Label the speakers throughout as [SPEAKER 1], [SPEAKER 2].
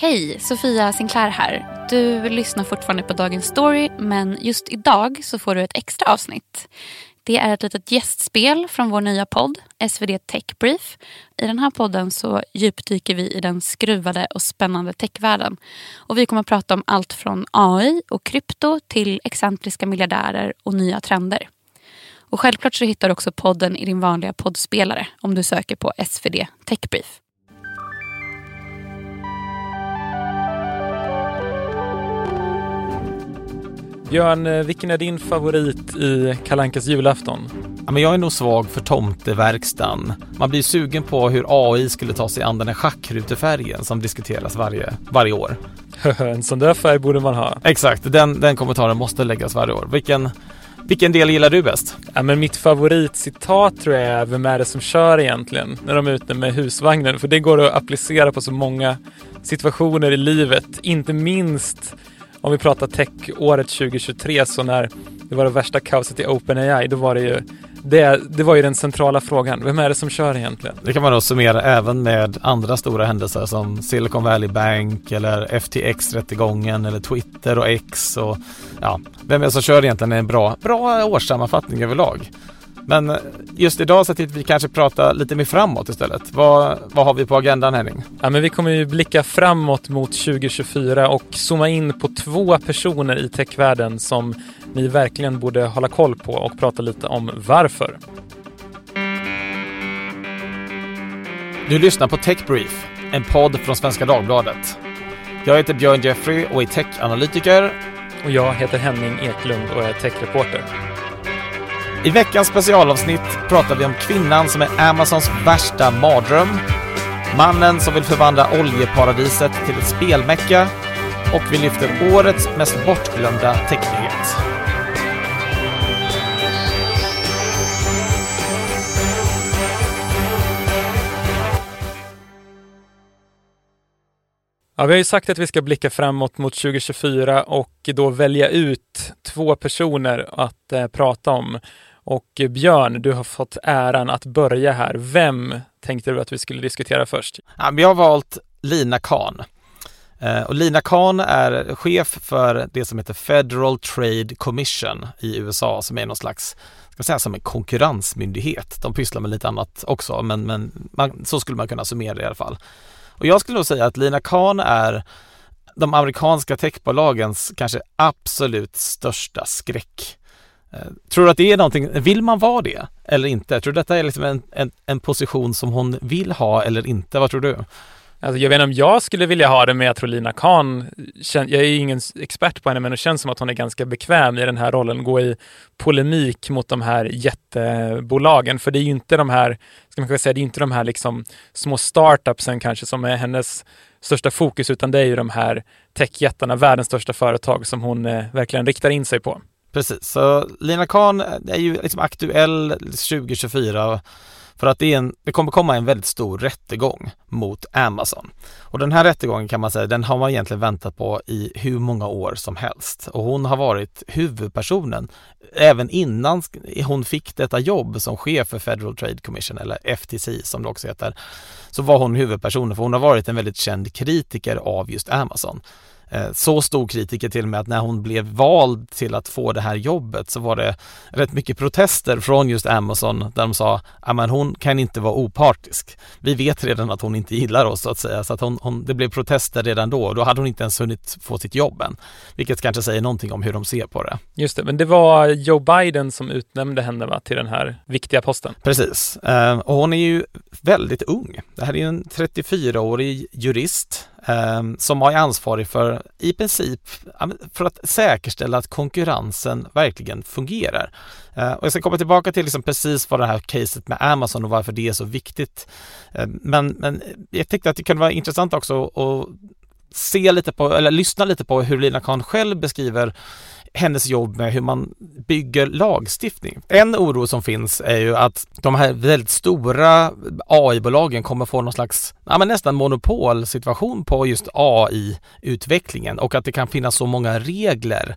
[SPEAKER 1] Hej, Sofia Sinclair här. Du lyssnar fortfarande på Dagens Story men just idag så får du ett extra avsnitt. Det är ett litet gästspel från vår nya podd SvD Tech Brief. I den här podden så djupdyker vi i den skruvade och spännande techvärlden. Och vi kommer att prata om allt från AI och krypto till excentriska miljardärer och nya trender. Och självklart så hittar du också podden i din vanliga poddspelare om du söker på SvD Tech Brief.
[SPEAKER 2] Björn, eh, vilken är din favorit i Kalankas julafton?
[SPEAKER 3] Ja, men jag är nog svag för tomteverkstan. Man blir sugen på hur AI skulle ta sig an den här schackrutefärgen som diskuteras varje, varje år.
[SPEAKER 2] en sån där färg borde man ha.
[SPEAKER 3] Exakt, den, den kommentaren måste läggas varje år. Vilken, vilken del gillar du bäst?
[SPEAKER 2] Ja, men mitt favoritcitat tror jag är Vem är det som kör egentligen? När de är ute med husvagnen. För det går att applicera på så många situationer i livet. Inte minst om vi pratar tech-året 2023 så när det var det värsta kaoset i OpenAI, då var det ju det, det var ju den centrala frågan. Vem är det som kör egentligen?
[SPEAKER 3] Det kan man då summera även med andra stora händelser som Silicon Valley Bank eller FTX-rättegången eller Twitter och X och ja, vem är det som kör egentligen är en bra, bra årssammanfattning överlag. Men just idag så tänkte vi kanske prata lite mer framåt istället. Vad, vad har vi på agendan Henning?
[SPEAKER 2] Ja, men vi kommer ju blicka framåt mot 2024 och zooma in på två personer i techvärlden som ni verkligen borde hålla koll på och prata lite om varför.
[SPEAKER 3] Du lyssnar på Tech Brief, en podd från Svenska Dagbladet. Jag heter Björn Jeffrey och är techanalytiker.
[SPEAKER 2] Och jag heter Henning Eklund och är techreporter.
[SPEAKER 3] I veckans specialavsnitt pratar vi om kvinnan som är Amazons värsta mardröm, mannen som vill förvandla oljeparadiset till ett spelmecka och vi lyfter årets mest bortglömda technyhet.
[SPEAKER 2] Ja, vi har ju sagt att vi ska blicka framåt mot 2024 och då välja ut två personer att eh, prata om. Och Björn, du har fått äran att börja här. Vem tänkte du att vi skulle diskutera först?
[SPEAKER 3] Ja, jag har valt Lina Khan. Eh, och Lina Khan är chef för det som heter Federal Trade Commission i USA som är någon slags, ska säga som en konkurrensmyndighet. De pysslar med lite annat också men, men man, så skulle man kunna summera det i alla fall. Och jag skulle nog säga att Lina Khan är de amerikanska techbolagens kanske absolut största skräck. Eh, tror du att det är någonting, vill man vara det eller inte? Tror du detta är liksom en, en, en position som hon vill ha eller inte? Vad tror du?
[SPEAKER 2] Alltså jag vet inte om jag skulle vilja ha det, men jag tror Lina Khan, jag är ingen expert på henne, men det känns som att hon är ganska bekväm i den här rollen, gå i polemik mot de här jättebolagen. För det är ju inte de här, ska man säga, det är inte de här liksom små startupsen kanske som är hennes största fokus, utan det är ju de här techjättarna, världens största företag som hon eh, verkligen riktar in sig på.
[SPEAKER 3] Precis, så Lina Khan eh, är ju liksom aktuell 2024 för att det, är en, det kommer komma en väldigt stor rättegång mot Amazon. Och den här rättegången kan man säga, den har man egentligen väntat på i hur många år som helst. Och hon har varit huvudpersonen även innan hon fick detta jobb som chef för Federal Trade Commission eller FTC som det också heter. Så var hon huvudpersonen för hon har varit en väldigt känd kritiker av just Amazon. Eh, så stor kritiker till och med att när hon blev vald till att få det här jobbet så var det rätt mycket protester från just Amazon där de sa att hon kan inte vara opartisk. Vi vet redan att hon inte gillar oss så att säga så att hon, hon, det blev protester redan då och då hade hon inte ens hunnit få sitt jobb än. Vilket kanske säger någonting om hur de ser på det.
[SPEAKER 2] Just det, men det var Joe Biden som utnämnde henne va, till den här viktiga posten.
[SPEAKER 3] Precis, eh, och hon är ju väldigt ung. Det här är en 34-årig jurist Ehm, som är ansvarig för i princip för att säkerställa att konkurrensen verkligen fungerar. Eh, och jag ska komma tillbaka till liksom precis vad det här caset med Amazon och varför det är så viktigt. Ehm, men, men jag tyckte att det kunde vara intressant också att se lite på, eller lyssna lite på hur Lina Khan själv beskriver hennes jobb med hur man bygger lagstiftning. En oro som finns är ju att de här väldigt stora AI-bolagen kommer få någon slags ja, men nästan monopolsituation på just AI-utvecklingen och att det kan finnas så många regler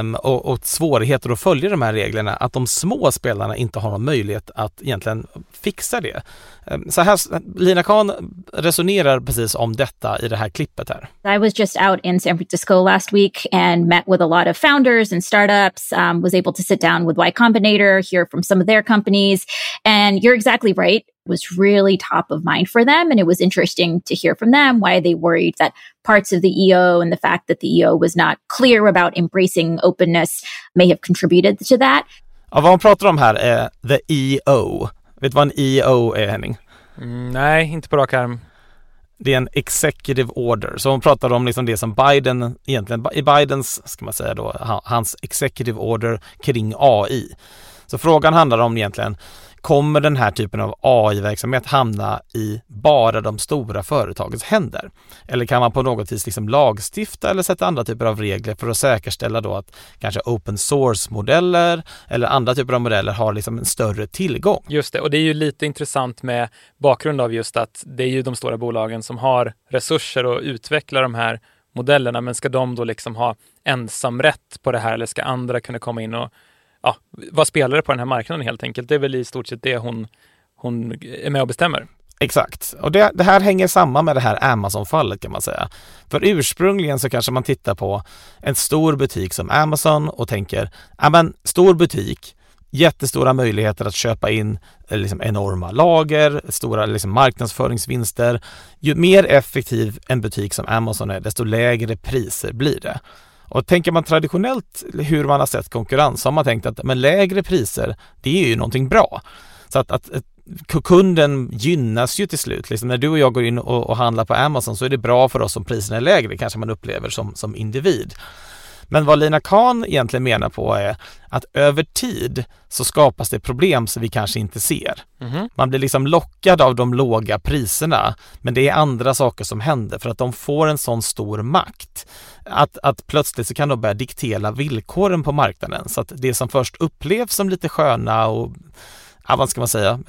[SPEAKER 3] um, och, och, svårigheter att följa de här reglerna att de små spelarna inte har någon möjlighet att egentligen fixa det. Um, så här, Lina Khan resonerar precis om detta i det här klippet här.
[SPEAKER 4] I was just out in San Francisco last week and met with a lot of founders and startups, um, was able to sit down with Y Combinator, hear from some of their companies. And you're exactly right was really top of mind for them. And it was interesting to hear from them why they worried that parts of the EO and the fact that the EO was not clear about embracing openness may have contributed to that.
[SPEAKER 3] Ja, vad hon pratar om här är the EO. Vet du vad en EO är Henning?
[SPEAKER 2] Mm, nej, inte på rak arm.
[SPEAKER 3] Det är en executive order. Så hon pratar om liksom det som Biden egentligen, i Bidens, ska man säga då, hans executive order kring AI. Så frågan handlar om egentligen kommer den här typen av AI-verksamhet hamna i bara de stora företagens händer? Eller kan man på något vis liksom lagstifta eller sätta andra typer av regler för att säkerställa då att kanske open source-modeller eller andra typer av modeller har liksom en större tillgång?
[SPEAKER 2] Just det, och det är ju lite intressant med bakgrund av just att det är ju de stora bolagen som har resurser att utveckla de här modellerna, men ska de då liksom ha ensamrätt på det här eller ska andra kunna komma in och ja, vara spelare på den här marknaden helt enkelt. Det är väl i stort sett det hon, hon är med och bestämmer.
[SPEAKER 3] Exakt, och det, det, här hänger samman med det här Amazon-fallet kan man säga. För ursprungligen så kanske man tittar på en stor butik som Amazon och tänker, ja men stor butik, jättestora möjligheter att köpa in eh, liksom enorma lager, stora liksom marknadsföringsvinster. Ju mer effektiv en butik som Amazon är, desto lägre priser blir det. Och tänker man traditionellt hur man har sett konkurrens så har man tänkt att men lägre priser, det är ju någonting bra. Så att, att, kunden gynnas ju till slut. Liksom när du och jag går in och, och, handlar på Amazon så är det bra för oss om priserna är lägre, kanske man upplever som, som individ. Men vad Lina Khan egentligen menar på är att över tid så skapas det problem som vi kanske inte ser. Mm. Man blir liksom lockad av de låga priserna men det är andra saker som händer för att de får en sån stor makt. Att, att plötsligt så kan de börja diktera villkoren på marknaden så att det som först upplevs som lite sköna och ja, vad ska man säga,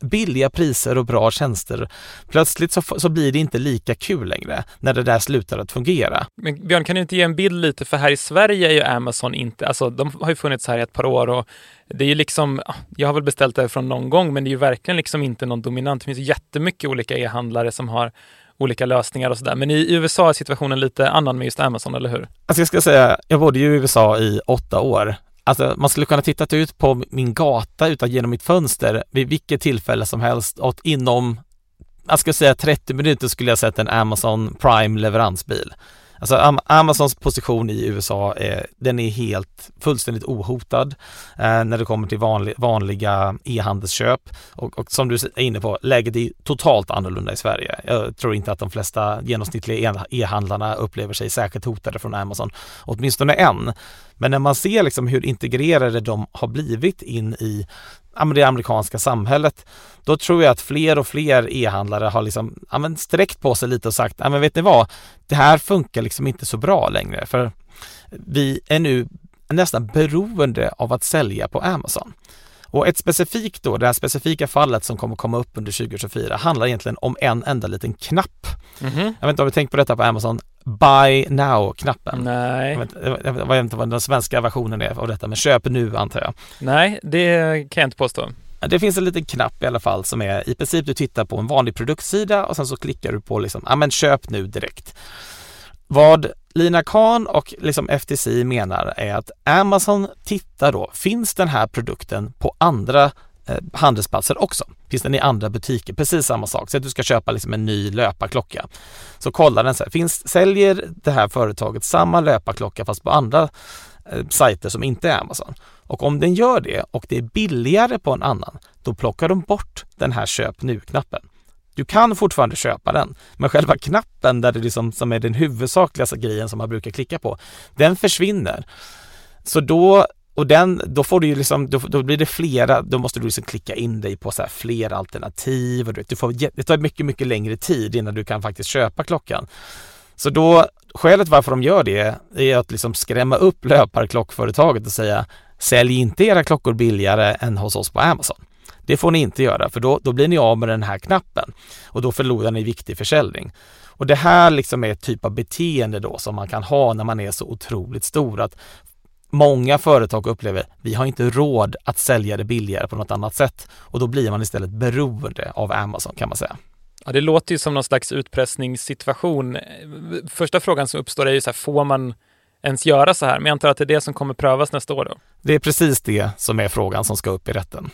[SPEAKER 3] billiga priser och bra tjänster. Plötsligt så, så blir det inte lika kul längre när det där slutar att fungera.
[SPEAKER 2] Men Björn, kan du inte ge en bild lite? För här i Sverige är ju Amazon inte, alltså de har ju funnits här i ett par år och det är ju liksom, jag har väl beställt det från någon gång, men det är ju verkligen liksom inte någon dominant. Det finns jättemycket olika e-handlare som har olika lösningar och sådär. Men i USA är situationen lite annan med just Amazon, eller hur?
[SPEAKER 3] Alltså jag ska säga, jag bodde ju i USA i åtta år Alltså man skulle kunna titta ut på min gata utan genom mitt fönster vid vilket tillfälle som helst och inom, jag ska säga 30 minuter skulle jag sett en Amazon Prime leveransbil. Alltså Amazons position i USA är, den är helt fullständigt ohotad eh, när det kommer till vanlig, vanliga e-handelsköp och, och, som du är inne på, läget är totalt annorlunda i Sverige. Jag tror inte att de flesta genomsnittliga e-, e-handlarna upplever sig särskilt hotade från Amazon, åtminstone än. Men när man ser liksom hur integrerade de har blivit in i det amerikanska samhället, då tror jag att fler och fler e-handlare har liksom, ja, men sträckt på sig lite och sagt, ja, men vet ni vad, det här funkar liksom inte så bra längre för vi är nu nästan beroende av att sälja på Amazon. Och ett specifikt då, det här specifika fallet som kommer komma upp under 2024 handlar egentligen om en enda liten knapp. Mm -hmm. Jag vet inte om vi tänkt på detta på Amazon, Buy Now-knappen.
[SPEAKER 2] Nej.
[SPEAKER 3] Jag vet, jag vet inte vad den svenska versionen är av detta, men köp nu antar jag.
[SPEAKER 2] Nej, det kan jag inte påstå.
[SPEAKER 3] Det finns en liten knapp i alla fall som är i princip du tittar på en vanlig produktsida och sen så klickar du på liksom, ja men köp nu direkt. Vad Lina Khan och liksom FTC menar är att Amazon tittar då, finns den här produkten på andra eh, handelsplatser också? Finns den i andra butiker? Precis samma sak. Så att du ska köpa liksom en ny löparklocka. Så kollar den så här, finns, säljer det här företaget samma löparklocka fast på andra eh, sajter som inte är Amazon? Och om den gör det och det är billigare på en annan, då plockar de bort den här köp nu-knappen. Du kan fortfarande köpa den, men själva knappen där det liksom, som är den huvudsakliga grejen som man brukar klicka på, den försvinner. Så då och den, då får du ju liksom, då, då, blir det flera, då måste du liksom klicka in dig på så här fler alternativ och du, du får, det tar mycket, mycket längre tid innan du kan faktiskt köpa klockan. Så då, skälet varför de gör det är att liksom skrämma upp löparklockföretaget och säga sälj inte era klockor billigare än hos oss på Amazon. Det får ni inte göra för då, då blir ni av med den här knappen och då förlorar ni viktig försäljning. Och det här liksom är ett typ av beteende då som man kan ha när man är så otroligt stor. Att många företag upplever vi har inte råd att sälja det billigare på något annat sätt och då blir man istället beroende av Amazon kan man säga.
[SPEAKER 2] Ja, det låter ju som någon slags utpressningssituation. Första frågan som uppstår är ju så här, får man ens göra så här? Men jag antar att det är det som kommer prövas nästa år då?
[SPEAKER 3] Det är precis det som är frågan som ska upp i rätten.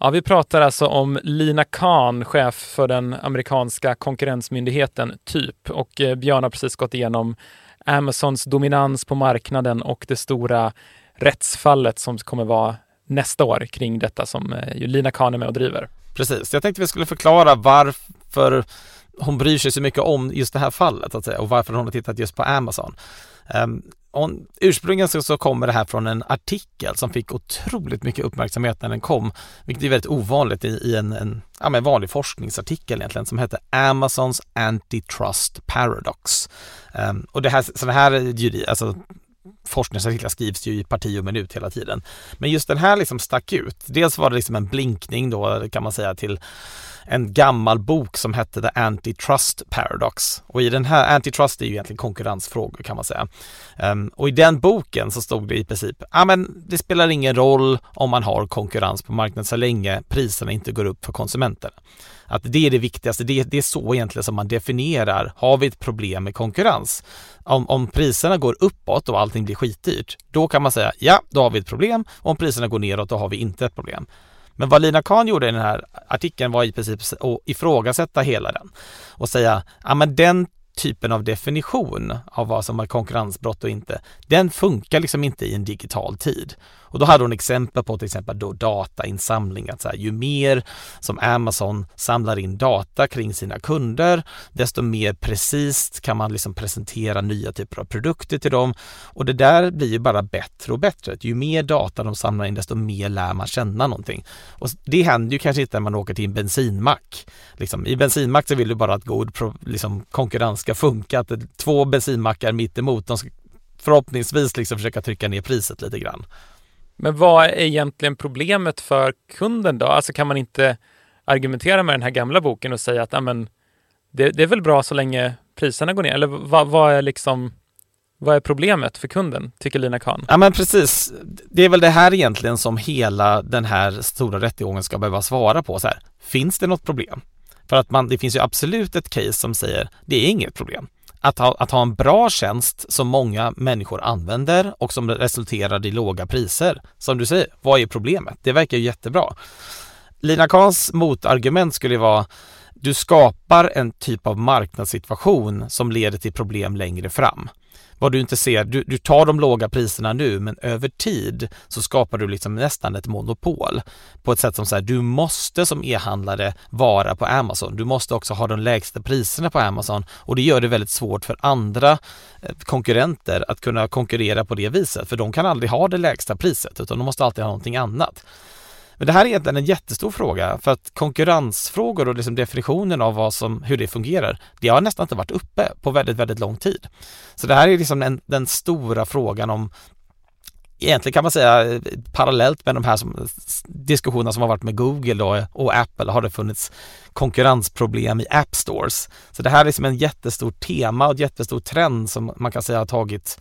[SPEAKER 2] Ja, vi pratar alltså om Lina Kahn, chef för den amerikanska konkurrensmyndigheten Typ. Och eh, Björn har precis gått igenom Amazons dominans på marknaden och det stora rättsfallet som kommer vara nästa år kring detta som eh, Lina Kahn är med och driver.
[SPEAKER 3] Precis, jag tänkte vi skulle förklara varför hon bryr sig så mycket om just det här fallet att säga, och varför hon har tittat just på Amazon. Um, On, ursprungligen så, så, kommer det här från en artikel som fick otroligt mycket uppmärksamhet när den kom, vilket är väldigt ovanligt i, i en, en ja, men vanlig forskningsartikel egentligen som heter Amazons Antitrust Paradox. Um, och det här, så här alltså, forskningsartiklar skrivs ju i parti och minut hela tiden. Men just den här liksom stack ut. Dels var det liksom en blinkning då kan man säga till en gammal bok som hette The Antitrust Paradox. Och i den här, antitrust är ju egentligen konkurrensfrågor kan man säga. Um, och i den boken så stod det i princip, ja ah, men det spelar ingen roll om man har konkurrens på marknaden så länge priserna inte går upp för konsumenterna. Att det är det viktigaste, det, det är så egentligen som man definierar, har vi ett problem med konkurrens? Om, om priserna går uppåt och allting blir skitdyrt, då kan man säga ja, då har vi ett problem. Om priserna går neråt, då har vi inte ett problem. Men vad Lina Kahn gjorde i den här artikeln var i princip att ifrågasätta hela den och säga, ja men den typen av definition av vad som är konkurrensbrott och inte, den funkar liksom inte i en digital tid. Och då hade hon exempel på till exempel då datainsamling, att så här, ju mer som Amazon samlar in data kring sina kunder, desto mer precis kan man liksom presentera nya typer av produkter till dem. Och det där blir ju bara bättre och bättre. Ju mer data de samlar in, desto mer lär man känna någonting. Och det händer ju kanske inte när man åker till en bensinmack. Liksom, I bensinmack så vill du bara att god liksom, konkurrens ska funka, att två bensinmackar mitt emot, de ska förhoppningsvis liksom försöka trycka ner priset lite grann.
[SPEAKER 2] Men vad är egentligen problemet för kunden då? Alltså kan man inte argumentera med den här gamla boken och säga att amen, det, det är väl bra så länge priserna går ner? Eller vad, vad, är liksom vad är problemet för kunden, tycker Lina Khan?
[SPEAKER 3] Ja men precis. Det är väl det här egentligen som hela den här stora rättegången ska behöva svara på. Så här, finns det något problem? För att man, det finns ju absolut ett case som säger det är inget problem att ha, att ha en bra tjänst som många människor använder och som resulterar i låga priser. Som du säger, vad är problemet? Det verkar ju jättebra. Lina Kahns motargument skulle vara du skapar en typ av marknadssituation som leder till problem längre fram vad du inte ser, du, du tar de låga priserna nu men över tid så skapar du liksom nästan ett monopol på ett sätt som så här, du måste som e-handlare vara på Amazon. Du måste också ha de lägsta priserna på Amazon och det gör det väldigt svårt för andra eh, konkurrenter att kunna konkurrera på det viset för de kan aldrig ha det lägsta priset utan de måste alltid ha någonting annat. Men det här är egentligen en jättestor fråga för att konkurrensfrågor och liksom definitionen av vad som, hur det fungerar, det har nästan inte varit uppe på väldigt, väldigt lång tid. Så det här är liksom en, den stora frågan om Egentligen kan man säga parallellt med de här som, diskussionerna som har varit med Google då, och Apple har det funnits konkurrensproblem i App Stores. Så det här är liksom en jättestort tema och ett jättestor trend som man kan säga har tagit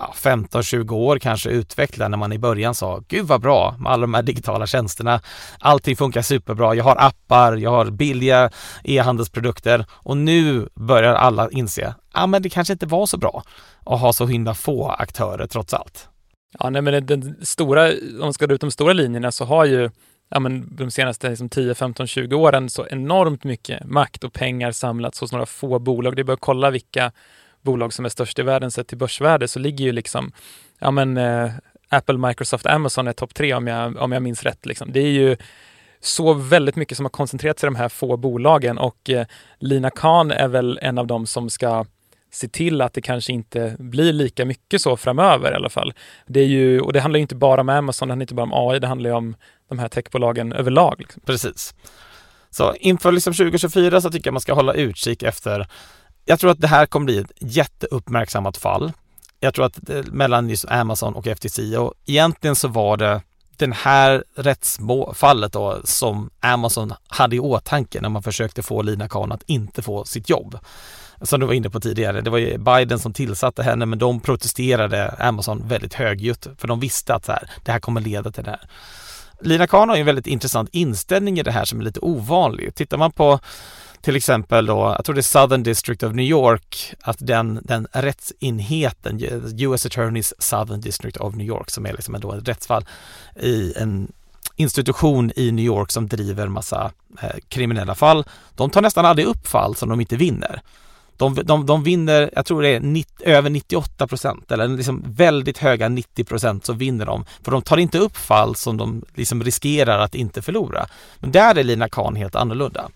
[SPEAKER 3] ja, 15-20 år kanske utveckla när man i början sa Gud vad bra med alla de här digitala tjänsterna. Allting funkar superbra. Jag har appar, jag har billiga e-handelsprodukter och nu börjar alla inse ja, men det kanske inte var så bra att ha så himla få aktörer trots allt.
[SPEAKER 2] Ja, nej, men den stora, om man ska dra ut de stora linjerna så har ju ja, men de senaste liksom 10, 15, 20 åren så enormt mycket makt och pengar samlats hos några få bolag. Det är bara att kolla vilka bolag som är störst i världen sett till börsvärde så ligger ju liksom, ja men eh, Apple, Microsoft, Amazon är topp tre om jag, om jag minns rätt. Liksom. Det är ju så väldigt mycket som har koncentrerats i de här få bolagen och eh, Lina Khan är väl en av dem som ska se till att det kanske inte blir lika mycket så framöver i alla fall. Det är ju, och det handlar inte bara om Amazon, det handlar inte bara om AI, det handlar ju om de här techbolagen överlag. Liksom.
[SPEAKER 3] Precis. Så inför liksom 2024 så tycker jag man ska hålla utkik efter jag tror att det här kommer bli ett jätteuppmärksammat fall. jag tror att eh, mellan just Amazon och FTC och egentligen så var det den här rättsfallet då som Amazon hade i åtanke när man försökte få Lina Khan att inte få sitt jobb. Som du var inne på tidigare, det var ju Biden som tillsatte henne men de protesterade Amazon väldigt högljutt för de visste att så här, det här kommer leda till det här. Lina Khan har ju en väldigt intressant inställning i det här som är lite ovanlig. Tittar man på till exempel då, jag tror det är Southern District of New York, att den, den rättsenheten, US Attorneys Southern District of New York, som är liksom ändå ett rättsfall i en institution i New York som driver massa eh, kriminella fall. De tar nästan aldrig upp fall som de inte vinner. De, de, de vinner, jag tror det är 90, över 98 procent eller liksom väldigt höga 90 procent så vinner de. För de tar inte upp fall som de liksom riskerar att inte förlora. Men där är Lina Kahn helt annorlunda.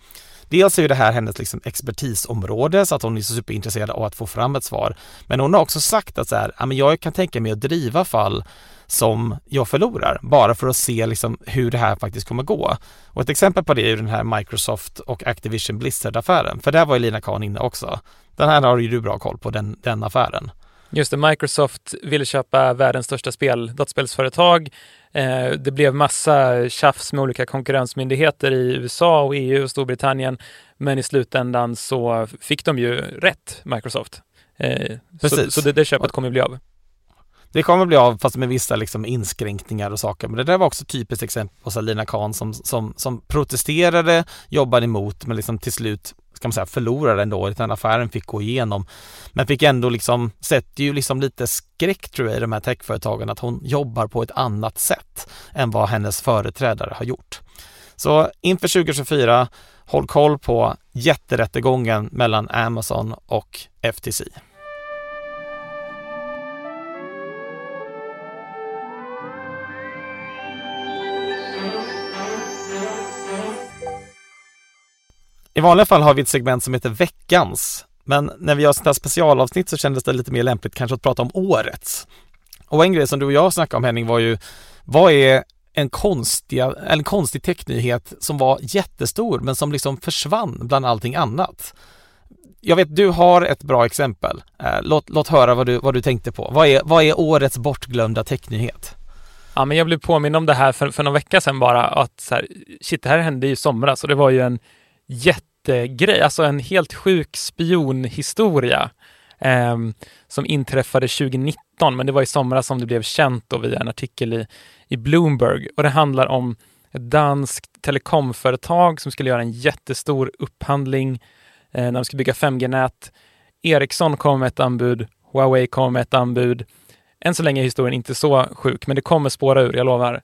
[SPEAKER 3] Dels är ju det här hennes liksom expertisområde så att hon är så superintresserad av att få fram ett svar. Men hon har också sagt att så här, jag kan tänka mig att driva fall som jag förlorar bara för att se liksom hur det här faktiskt kommer gå. Och ett exempel på det är ju den här Microsoft och Activision Blizzard-affären, för där var ju Lina Kahn inne också. Den här har ju du bra koll på, den, den affären.
[SPEAKER 2] Just det, Microsoft ville köpa världens största spel, dataspelsföretag. Eh, det blev massa tjafs med olika konkurrensmyndigheter i USA och EU och Storbritannien. Men i slutändan så fick de ju rätt, Microsoft. Eh, så, så det, det köpet kommer bli av.
[SPEAKER 3] Det kommer bli av fast med vissa liksom inskränkningar och saker. Men det där var också typiskt exempel på Salina Khan som, som, som protesterade, jobbade emot men liksom till slut kan man säga, förlorade ändå, utan affären fick gå igenom. Men fick ändå liksom, sätter ju liksom lite skräck tror jag i de här techföretagen att hon jobbar på ett annat sätt än vad hennes företrädare har gjort. Så inför 2024, håll koll på jätterättegången mellan Amazon och FTC. Vanliga fall har vi ett segment som heter veckans. Men när vi gör sådana här specialavsnitt så kändes det lite mer lämpligt kanske att prata om årets. Och en grej som du och jag snackade om Henning var ju, vad är en, konstiga, en konstig technyhet som var jättestor men som liksom försvann bland allting annat? Jag vet, du har ett bra exempel. Eh, låt, låt höra vad du, vad du tänkte på. Vad är, vad är årets bortglömda technyhet?
[SPEAKER 2] Ja, men jag blev påminn om det här för, för någon vecka sedan bara att så här, shit, det här hände i somras och det var ju en jätte jättegrej, alltså en helt sjuk spionhistoria eh, som inträffade 2019, men det var i somras som det blev känt då via en artikel i, i Bloomberg och det handlar om ett danskt telekomföretag som skulle göra en jättestor upphandling eh, när de skulle bygga 5G-nät. Ericsson kom med ett anbud, Huawei kom med ett anbud. Än så länge är historien inte så sjuk, men det kommer spåra ur, jag lovar.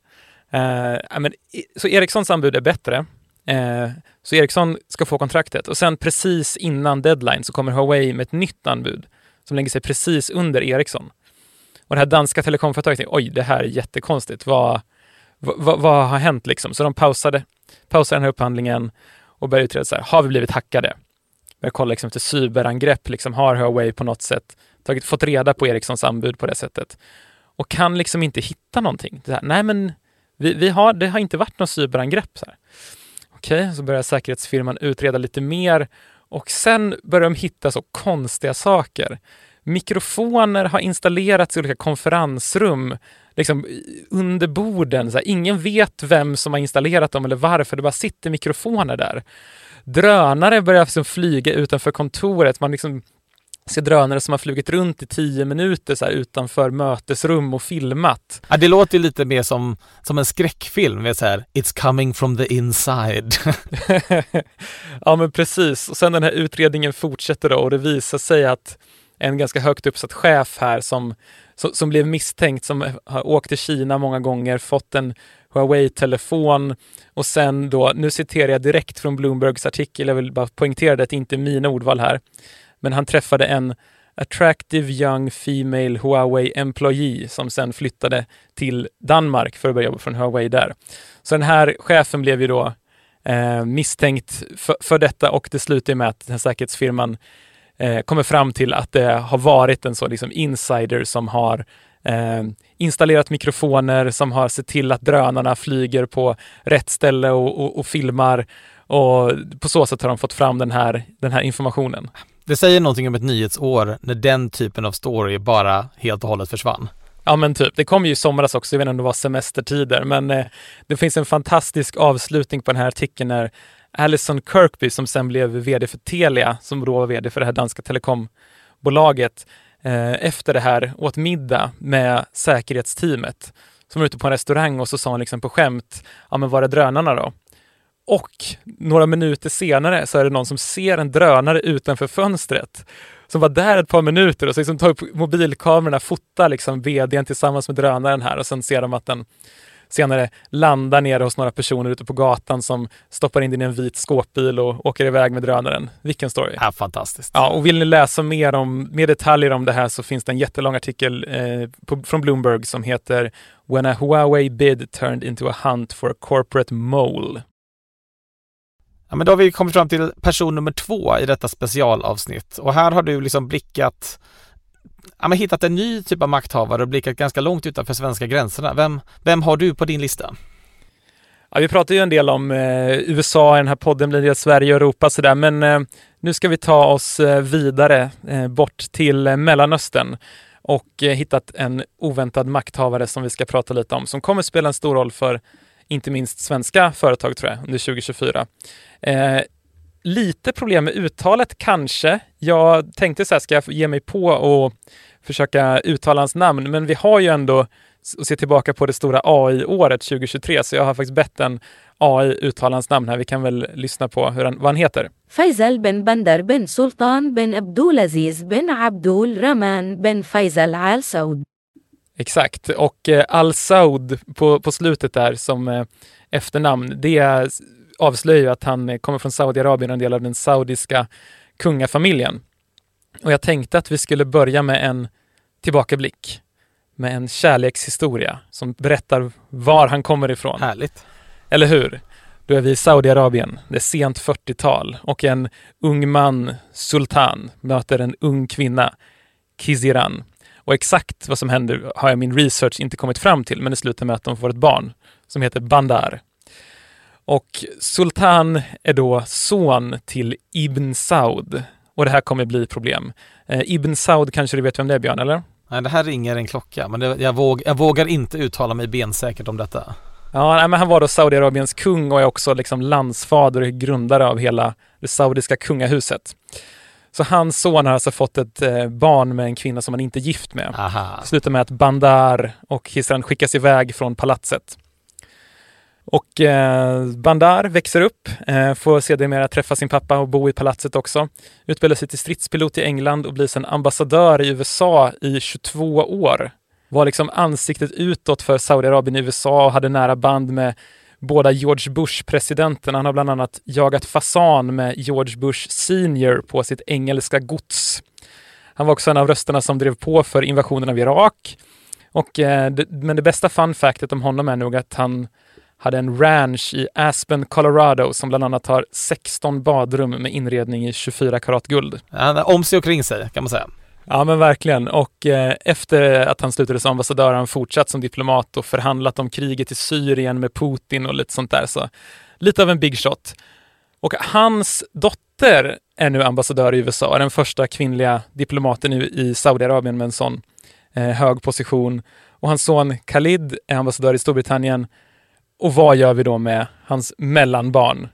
[SPEAKER 2] Eh, men, så Ericssons anbud är bättre. Eh, så Ericsson ska få kontraktet och sen precis innan deadline så kommer Huawei med ett nytt anbud som lägger sig precis under Ericsson. Och det här danska telekomföretaget tänkte, oj, det här är jättekonstigt. Vad, vad, vad har hänt liksom? Så de pausade, pausade den här upphandlingen och började utreda så här, har vi blivit hackade? Började kolla liksom efter cyberangrepp, liksom, har Huawei på något sätt tagit, fått reda på Ericssons anbud på det sättet? Och kan liksom inte hitta någonting. Här, nej, men vi, vi, har, det har inte varit något cyberangrepp. Så här. Okej, okay, så börjar säkerhetsfirman utreda lite mer och sen börjar de hitta så konstiga saker. Mikrofoner har installerats i olika konferensrum, liksom under borden. Så här, ingen vet vem som har installerat dem eller varför, det bara sitter mikrofoner där. Drönare börjar liksom flyga utanför kontoret. Man liksom se drönare som har flugit runt i tio minuter så här, utanför mötesrum och filmat.
[SPEAKER 3] Ja, det låter lite mer som, som en skräckfilm, med så här, It's coming from the inside.
[SPEAKER 2] ja men precis, och sen den här utredningen fortsätter då och det visar sig att en ganska högt uppsatt chef här som, som, som blev misstänkt, som har åkt till Kina många gånger, fått en Huawei-telefon och sen då, nu citerar jag direkt från Bloombergs artikel, jag vill bara poängtera det, att det inte är mina ordval här. Men han träffade en attractive young female Huawei employee som sen flyttade till Danmark för att börja jobba från Huawei där. Så den här chefen blev ju då eh, misstänkt för, för, detta och det slutar med att den här säkerhetsfirman eh, kommer fram till att det har varit en sån liksom insider som har eh, installerat mikrofoner, som har sett till att drönarna flyger på rätt ställe och, och, och filmar och på så sätt har de fått fram den här, den här informationen.
[SPEAKER 3] Det säger någonting om ett nyhetsår när den typen av story bara helt och hållet försvann.
[SPEAKER 2] Ja men typ, det kom ju i somras också, jag vet inte om det var semestertider, men eh, det finns en fantastisk avslutning på den här artikeln när Alison Kirkby som sen blev vd för Telia, som då var vd för det här danska telekombolaget, eh, efter det här åt middag med säkerhetsteamet. Som var ute på en restaurang och så sa han liksom på skämt, ja men var är drönarna då? Och några minuter senare så är det någon som ser en drönare utanför fönstret som var där ett par minuter och så liksom tar upp mobilkamerorna, fotar liksom vdn tillsammans med drönaren här och sen ser de att den senare landar nere hos några personer ute på gatan som stoppar in den i en vit skåpbil och åker iväg med drönaren. Vilken story!
[SPEAKER 3] Ja, fantastiskt.
[SPEAKER 2] Ja, och vill ni läsa mer, om, mer detaljer om det här så finns det en jättelång artikel eh, på, från Bloomberg som heter When a Huawei bid turned into a hunt for a corporate mole.
[SPEAKER 3] Ja, men då har vi kommit fram till person nummer två i detta specialavsnitt och här har du liksom blickat ja, men hittat en ny typ av makthavare och blickat ganska långt utanför svenska gränserna. Vem, vem har du på din lista?
[SPEAKER 2] Ja, vi pratar ju en del om eh, USA i den här podden, blir det Sverige och Europa sådär, men eh, nu ska vi ta oss eh, vidare eh, bort till eh, Mellanöstern och eh, hittat en oväntad makthavare som vi ska prata lite om, som kommer spela en stor roll för inte minst svenska företag tror jag under 2024. Eh, lite problem med uttalet kanske. Jag tänkte så här, ska jag ge mig på och försöka uttala hans namn? Men vi har ju ändå att se tillbaka på det stora AI-året 2023, så jag har faktiskt bett en AI uttala hans namn här. Vi kan väl lyssna på hur han, vad han heter.
[SPEAKER 5] Faisal bin Bandar bin Sultan bin Abdulaziz bin Abdul Rahman bin Faisal Al Saud.
[SPEAKER 2] Exakt, och eh, Al Saud på, på slutet där som eh, efternamn, det avslöjar ju att han eh, kommer från Saudiarabien och en del av den saudiska kungafamiljen. Och jag tänkte att vi skulle börja med en tillbakablick med en kärlekshistoria som berättar var han kommer ifrån.
[SPEAKER 3] Härligt.
[SPEAKER 2] Eller hur? Då är vi i Saudiarabien, det är sent 40-tal och en ung man, Sultan, möter en ung kvinna, Kiziran. Och exakt vad som händer har jag min research inte kommit fram till, men det slutar med att de får ett barn som heter Bandar. Och Sultan är då son till Ibn Saud. Och det här kommer bli problem. Eh, Ibn Saud kanske du vet vem det är Björn, eller?
[SPEAKER 3] Nej, det här ringer en klocka, men det, jag, våg, jag vågar inte uttala mig bensäkert om detta.
[SPEAKER 2] Ja, nej, men han var då Saudiarabiens kung och är också liksom landsfader och grundare av hela det saudiska kungahuset. Så hans son har alltså fått ett eh, barn med en kvinna som han inte är gift med.
[SPEAKER 3] Aha.
[SPEAKER 2] Slutar med att Bandar och Hisran skickas iväg från palatset. Och eh, Bandar växer upp, eh, får sedermera träffa sin pappa och bo i palatset också. Utbildar sig till stridspilot i England och blir sedan ambassadör i USA i 22 år. Var liksom ansiktet utåt för Saudiarabien i USA och hade nära band med båda George Bush-presidenterna. Han har bland annat jagat fasan med George Bush senior på sitt engelska gods. Han var också en av rösterna som drev på för invasionen av Irak. Och, eh, det, men det bästa fun factet om honom är nog att han hade en ranch i Aspen, Colorado som bland annat har 16 badrum med inredning i 24 karat guld.
[SPEAKER 3] Ja, om sig och kring sig kan man säga.
[SPEAKER 2] Ja men verkligen och eh, efter att han slutade som ambassadör har han fortsatt som diplomat och förhandlat om kriget i Syrien med Putin och lite sånt där. Så lite av en big shot. Och hans dotter är nu ambassadör i USA, den första kvinnliga diplomaten i, i Saudiarabien med en sån eh, hög position. Och hans son Khalid är ambassadör i Storbritannien och vad gör vi då med hans mellanbarn?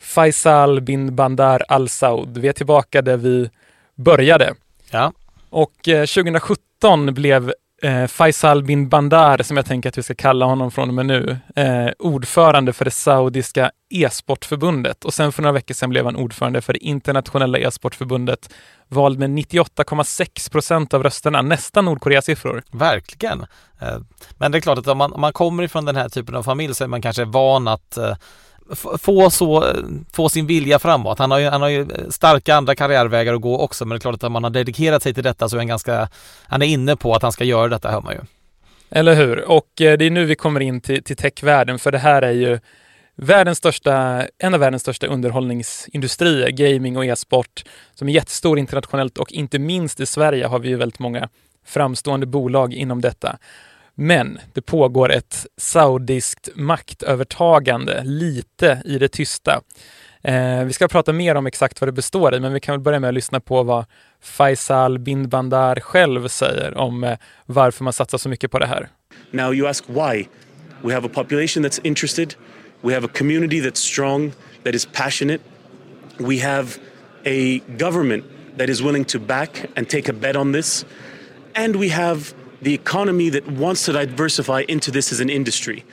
[SPEAKER 2] Faisal bin Bandar al Saud. Vi är tillbaka där vi började.
[SPEAKER 3] Ja.
[SPEAKER 2] Och eh, 2017 blev eh, Faisal bin Bandar, som jag tänker att vi ska kalla honom från och med nu, eh, ordförande för det saudiska e-sportförbundet. Och sen för några veckor sedan blev han ordförande för det internationella e-sportförbundet, vald med 98,6 procent av rösterna, nästan Nordkoreas siffror.
[SPEAKER 3] Verkligen. Eh, men det är klart att om man, om man kommer ifrån den här typen av familj så är man kanske van att eh, få, så, få sin vilja framåt. Han har, ju, han har ju starka andra karriärvägar att gå också men det är klart att om man har dedikerat sig till detta så är han ganska, han är inne på att han ska göra detta hör man ju.
[SPEAKER 2] Eller hur? Och eh, det är nu vi kommer in till, till techvärlden, för det här är ju världens största, en av världens största underhållningsindustrier, gaming och e-sport, som är jättestor internationellt och inte minst i Sverige har vi ju väldigt många framstående bolag inom detta. Men det pågår ett saudiskt maktövertagande lite i det tysta. Eh, vi ska prata mer om exakt vad det består i, men vi kan väl börja med att lyssna på vad Faisal bin Bandar själv säger om eh, varför man satsar så mycket på det här.
[SPEAKER 6] Now you ask why. We have a population that's interested. We have a community that's strong, that is passionate. We have a government that is willing to back and take a bet on this. And we have the economy that wants to diversify into this as an industry.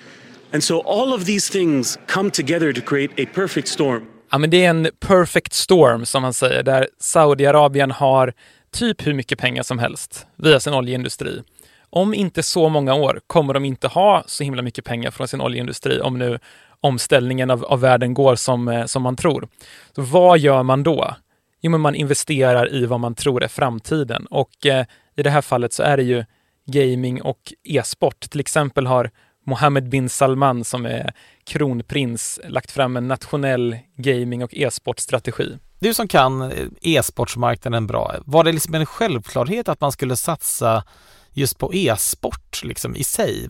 [SPEAKER 6] And so all of these things come together to create a perfect storm.
[SPEAKER 2] Ja, men det är en perfect storm som man säger, där Saudiarabien har typ hur mycket pengar som helst via sin oljeindustri. Om inte så många år kommer de inte ha så himla mycket pengar från sin oljeindustri om nu omställningen av, av världen går som, eh, som man tror. Så vad gör man då? Jo, men man investerar i vad man tror är framtiden och eh, i det här fallet så är det ju gaming och e-sport. Till exempel har Mohammed bin Salman som är kronprins lagt fram en nationell gaming och e-sportstrategi.
[SPEAKER 3] Du som kan eh, e-sportsmarknaden bra, var det liksom en självklarhet att man skulle satsa just på e-sport liksom i sig?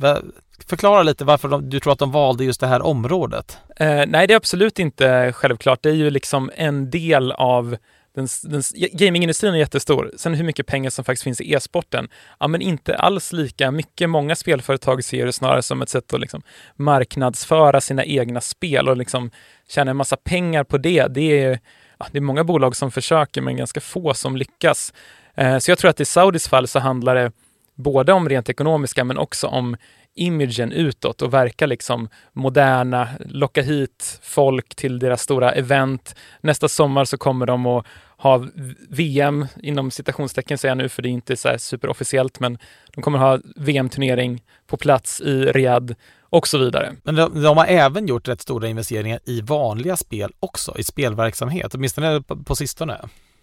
[SPEAKER 3] Förklara lite varför de, du tror att de valde just det här området.
[SPEAKER 2] Eh, nej, det är absolut inte självklart. Det är ju liksom en del av den, den, gamingindustrin är jättestor. Sen hur mycket pengar som faktiskt finns i e-sporten, ja men inte alls lika mycket. Många spelföretag ser det snarare som ett sätt att liksom marknadsföra sina egna spel och liksom tjäna en massa pengar på det. Det är, ja, det är många bolag som försöker men ganska få som lyckas. Eh, så jag tror att i Saudis fall så handlar det både om rent ekonomiska men också om imagen utåt och verka liksom moderna, locka hit folk till deras stora event. Nästa sommar så kommer de att ha VM, inom citationstecken säger jag nu för det är inte så superofficiellt, men de kommer ha VM-turnering på plats i Riyadh och så vidare.
[SPEAKER 3] Men de, de, har även gjort rätt stora investeringar i vanliga spel också, i spelverksamhet, åtminstone på, på sistone.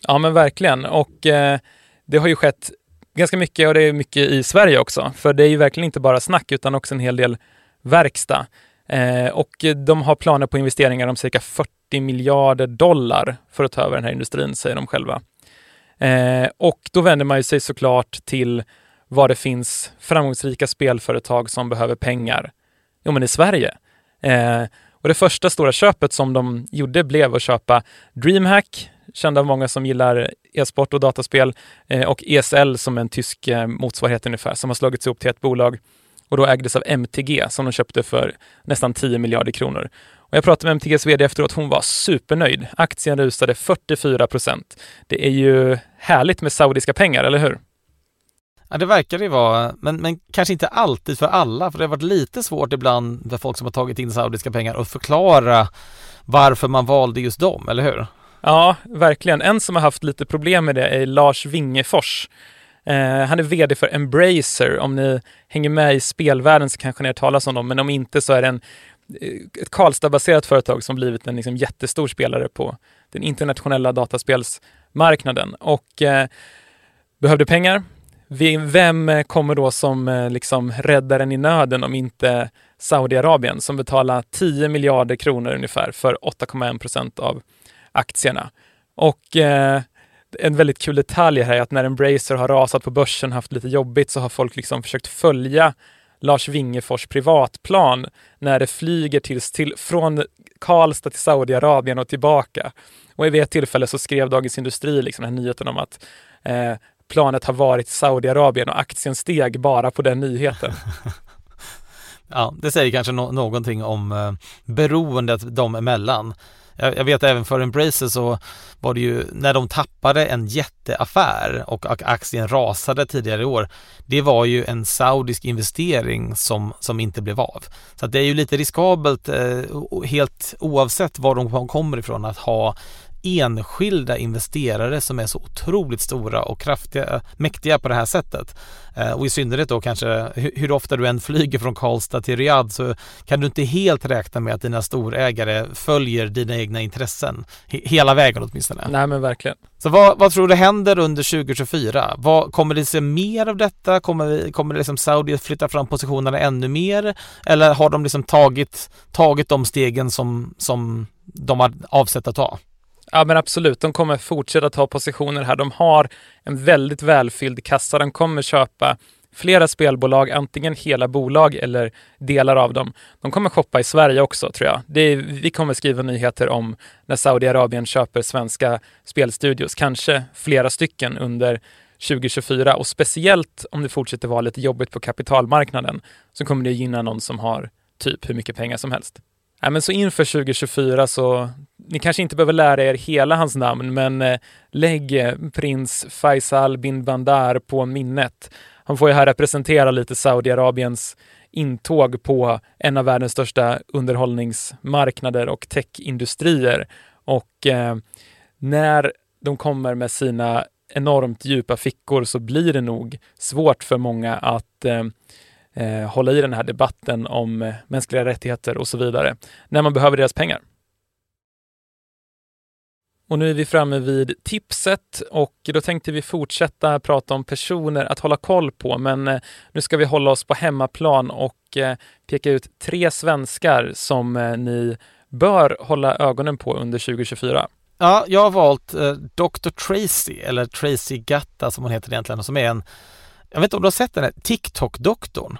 [SPEAKER 2] Ja men verkligen och eh, det har ju skett ganska mycket och det är mycket i Sverige också. För det är ju verkligen inte bara snack utan också en hel del verkstad. Eh, och de har planer på investeringar om cirka 40 miljarder dollar för att ta över den här industrin, säger de själva. Eh, och då vänder man ju sig såklart till var det finns framgångsrika spelföretag som behöver pengar. Jo, men i Sverige. Eh, och det första stora köpet som de gjorde blev att köpa DreamHack, kända av många som gillar e-sport och dataspel eh, och ESL som en tysk eh, motsvarighet ungefär som har slagits ihop till ett bolag och då ägdes av MTG som de köpte för nästan 10 miljarder kronor. Och jag pratade med MTGs vd efteråt, hon var supernöjd. Aktien rusade 44 procent. Det är ju härligt med saudiska pengar, eller hur?
[SPEAKER 3] Ja, det verkar det vara, men, men kanske inte alltid för alla, för det har varit lite svårt ibland för folk som har tagit in saudiska pengar att förklara varför man valde just dem, eller hur?
[SPEAKER 2] Ja, verkligen. En som har haft lite problem med det är Lars Wingefors. Eh, han är VD för Embracer. Om ni hänger med i spelvärlden så kanske ni har talas om dem, men om inte så är det en, Eh, ett Karlstad-baserat företag som blivit en liksom jättestor spelare på den internationella dataspelsmarknaden och eh, behövde pengar. Vem eh, kommer då som eh, liksom räddaren i nöden om inte Saudiarabien som betalar 10 miljarder kronor ungefär för 8,1 procent av aktierna. Och eh, en väldigt kul detalj här är att när Embracer har rasat på börsen, och haft lite jobbigt, så har folk liksom försökt följa Lars Wingefors privatplan när det flyger till, till, från Karlstad till Saudiarabien och tillbaka. Och vid ett tillfälle så skrev Dagens Industri liksom den här nyheten om att eh, planet har varit i Saudiarabien och aktien steg bara på den nyheten.
[SPEAKER 3] ja, det säger kanske no någonting om eh, beroendet dem emellan jag, jag vet även för Embracer så var det ju när de tappade en jätteaffär och, och aktien rasade tidigare i år. Det var ju en saudisk investering som, som inte blev av. Så det är ju lite riskabelt eh, helt oavsett var de kommer ifrån att ha enskilda investerare som är så otroligt stora och kraftiga, mäktiga på det här sättet. Eh, och i synnerhet då kanske hur, ofta du än flyger från Karlstad till Riyadh så kan du inte helt räkna med att dina storägare följer dina egna intressen hela vägen åtminstone.
[SPEAKER 2] Nej men verkligen.
[SPEAKER 3] Så vad, vad tror du händer under 2024? Vad, kommer det se mer av detta? Kommer, vi, kommer det liksom Saudi flytta fram positionerna ännu mer? Eller har de liksom tagit, tagit de stegen som, som de har avsett att ta?
[SPEAKER 2] Ja men absolut, de kommer fortsätta ta positioner här. De har en väldigt välfylld kassa. De kommer köpa flera spelbolag, antingen hela bolag eller delar av dem, de kommer shoppa i Sverige också tror jag. Det vi kommer skriva nyheter om när Saudiarabien köper svenska spelstudios, kanske flera stycken under 2024 och speciellt om det fortsätter vara lite jobbigt på kapitalmarknaden så kommer det gynna någon som har typ hur mycket pengar som helst. Ja, men så inför 2024 så, ni kanske inte behöver lära er hela hans namn, men eh, lägg eh, prins Faisal bin Bandar på minnet. Han får ju här representera lite Saudiarabiens intåg på en av världens största underhållningsmarknader och techindustrier. Och eh, när de kommer med sina enormt djupa fickor så blir det nog svårt för många att eh, eh, hålla i den här debatten om eh, mänskliga rättigheter och så vidare när man behöver deras pengar. Och nu är vi framme vid tipset och då tänkte vi fortsätta prata om personer att hålla koll på, men eh, nu ska vi hålla oss på hemmaplan och eh, peka ut tre svenskar som eh, ni bör hålla ögonen på under 2024.
[SPEAKER 3] Ja, jag har valt eh, Dr. Tracy, eller Tracy Gatta som hon heter egentligen, som är en, jag vet inte om du har sett den här TikTok-doktorn?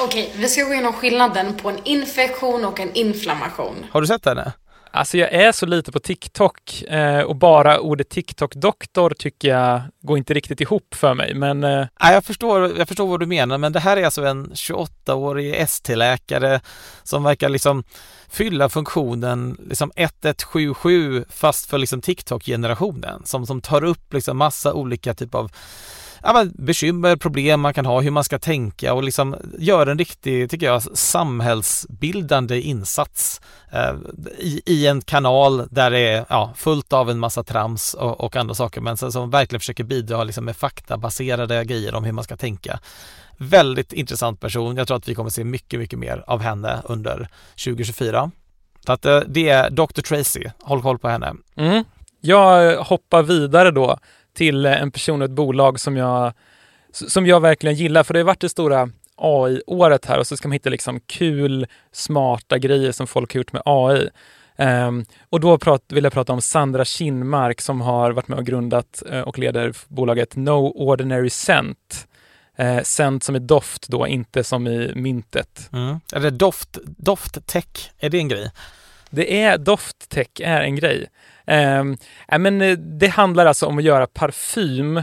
[SPEAKER 7] Okej, vi ska gå igenom skillnaden på en infektion och en inflammation.
[SPEAKER 3] Har du sett henne?
[SPEAKER 2] Alltså jag är så lite på TikTok eh, och bara ordet TikTok-doktor tycker jag går inte riktigt ihop för mig. Men... Eh...
[SPEAKER 3] Ja, jag, förstår, jag förstår vad du menar, men det här är alltså en 28-årig ST-läkare som verkar liksom fylla funktionen liksom 1177 fast för liksom TikTok-generationen som, som tar upp liksom massa olika typer av ja, men bekymmer, problem man kan ha, hur man ska tänka och liksom göra en riktig, tycker jag, samhällsbildande insats eh, i, i, en kanal där det är ja, fullt av en massa trams och, och andra saker men som verkligen försöker bidra liksom, med faktabaserade grejer om hur man ska tänka. Väldigt intressant person. Jag tror att vi kommer se mycket, mycket mer av henne under 2024. Så att eh, det är Dr. Tracy. Håll koll på henne.
[SPEAKER 2] Mm. Jag hoppar vidare då till eh, en person och ett bolag som jag, som jag verkligen gillar. För det har varit det stora AI-året här och så ska man hitta liksom kul, smarta grejer som folk har gjort med AI. Um, ehm, och då prat, vill jag prata om Sandra Kinmark som har varit med och grundat uh, och leder bolaget No Ordinary Scent. Uh, scent som är doft då, inte som i myntet.
[SPEAKER 3] Mm. Är det doft, doft-tech, är det en grej?
[SPEAKER 2] Det är doft-tech är en grej. Um, äh, men eh, det handlar alltså om att göra parfym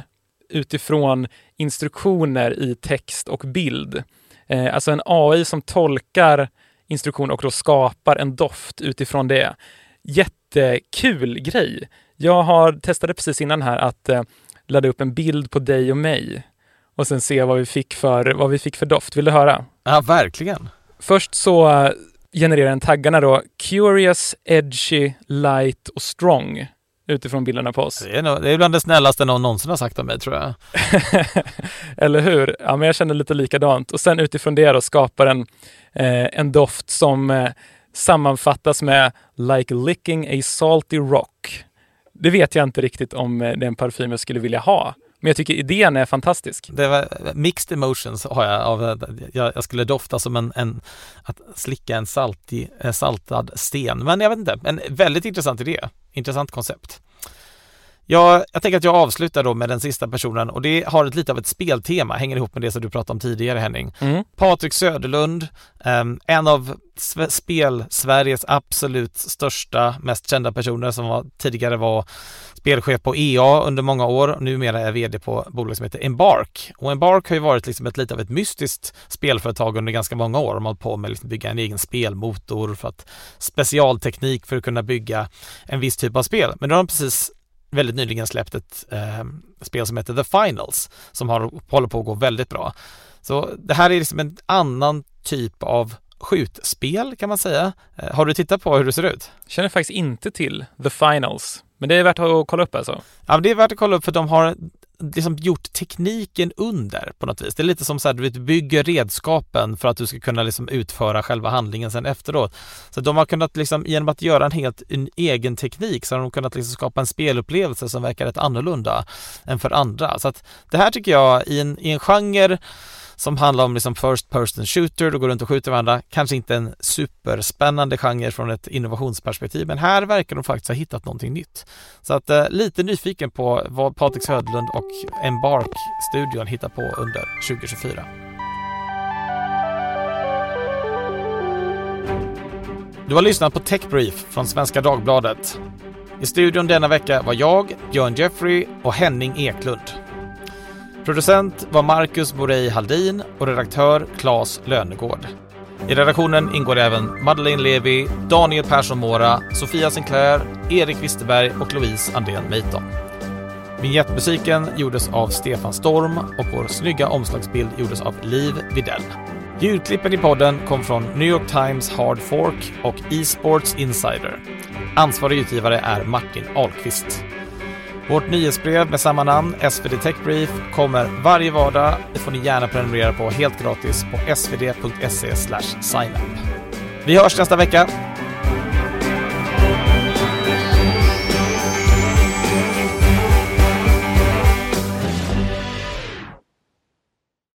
[SPEAKER 2] utifrån instruktioner i text och bild. Uh, alltså en AI som tolkar instruktioner och då skapar en doft utifrån det. Jättekul grej! Jag har testade precis innan här att uh, ladda upp en bild på dig och mig och sen se vad vi fick för, vad vi fick för doft. Vill du höra?
[SPEAKER 3] Ja, verkligen.
[SPEAKER 2] Först så genererar den taggarna då Curious, Edgy, Light och Strong utifrån bilderna på oss.
[SPEAKER 3] Det är, nog, det är bland det snällaste någon någonsin har sagt om mig tror jag.
[SPEAKER 2] Eller hur? Ja, men jag känner lite likadant. Och sen utifrån det då skapar den eh, en doft som eh, sammanfattas med Like licking a salty rock. Det vet jag inte riktigt om eh, det är en parfym jag skulle vilja ha. Men jag tycker idén är fantastisk.
[SPEAKER 3] Det var mixed emotions har jag av jag, skulle dofta som en, en att slicka en saltig, saltad sten. Men jag vet inte, en väldigt intressant idé. Intressant koncept. Ja, jag tänker att jag avslutar då med den sista personen och det har ett lite av ett speltema, hänger ihop med det som du pratade om tidigare Henning. Mm. Patrik Söderlund, um, en av spel-Sveriges absolut största, mest kända personer som var, tidigare var spelchef på EA under många år. och Numera är vd på bolag som heter Embark. Och Embark har ju varit liksom ett lite av ett mystiskt spelföretag under ganska många år. De har hållit på med att liksom bygga en egen spelmotor för att specialteknik för att kunna bygga en viss typ av spel. Men nu har de precis väldigt nyligen släppt ett eh, spel som heter The Finals som har, håller på att gå väldigt bra. Så det här är liksom en annan typ av skjutspel kan man säga. Eh, har du tittat på hur det ser ut?
[SPEAKER 2] Känner faktiskt inte till The Finals, men det är värt att kolla upp alltså?
[SPEAKER 3] Ja, det är värt att kolla upp för de har liksom gjort tekniken under på något vis. Det är lite som så här, du bygger redskapen för att du ska kunna liksom utföra själva handlingen sen efteråt. Så de har kunnat liksom, genom att göra en helt en egen teknik så har de kunnat liksom skapa en spelupplevelse som verkar rätt annorlunda än för andra. Så att det här tycker jag i en, i en genre som handlar om liksom first person shooter, du går runt och skjuter varandra. Kanske inte en superspännande genre från ett innovationsperspektiv, men här verkar de faktiskt ha hittat någonting nytt. Så att eh, lite nyfiken på vad Patrik Söderlund och Embark-studion hittar på under 2024. Du har lyssnat på Tech Brief från Svenska Dagbladet. I studion denna vecka var jag, Björn Jeffrey och Henning Eklund. Producent var Marcus Borei Haldin och redaktör Claes Lönegård. I redaktionen ingår även Madeleine Levi, Daniel Persson Mora, Sofia Sinclair, Erik Wisterberg och Louise Andén Meiton. Vignettmusiken gjordes av Stefan Storm och vår snygga omslagsbild gjordes av Liv Videll. Ljudklippen i podden kom från New York Times Hard Fork och Esports Insider. Ansvarig utgivare är Martin Ahlqvist. Vårt nyhetsbrev med samma namn, SvD Tech Brief, kommer varje vardag. Det får ni gärna prenumerera på helt gratis på svd.se signup. Vi hörs nästa vecka.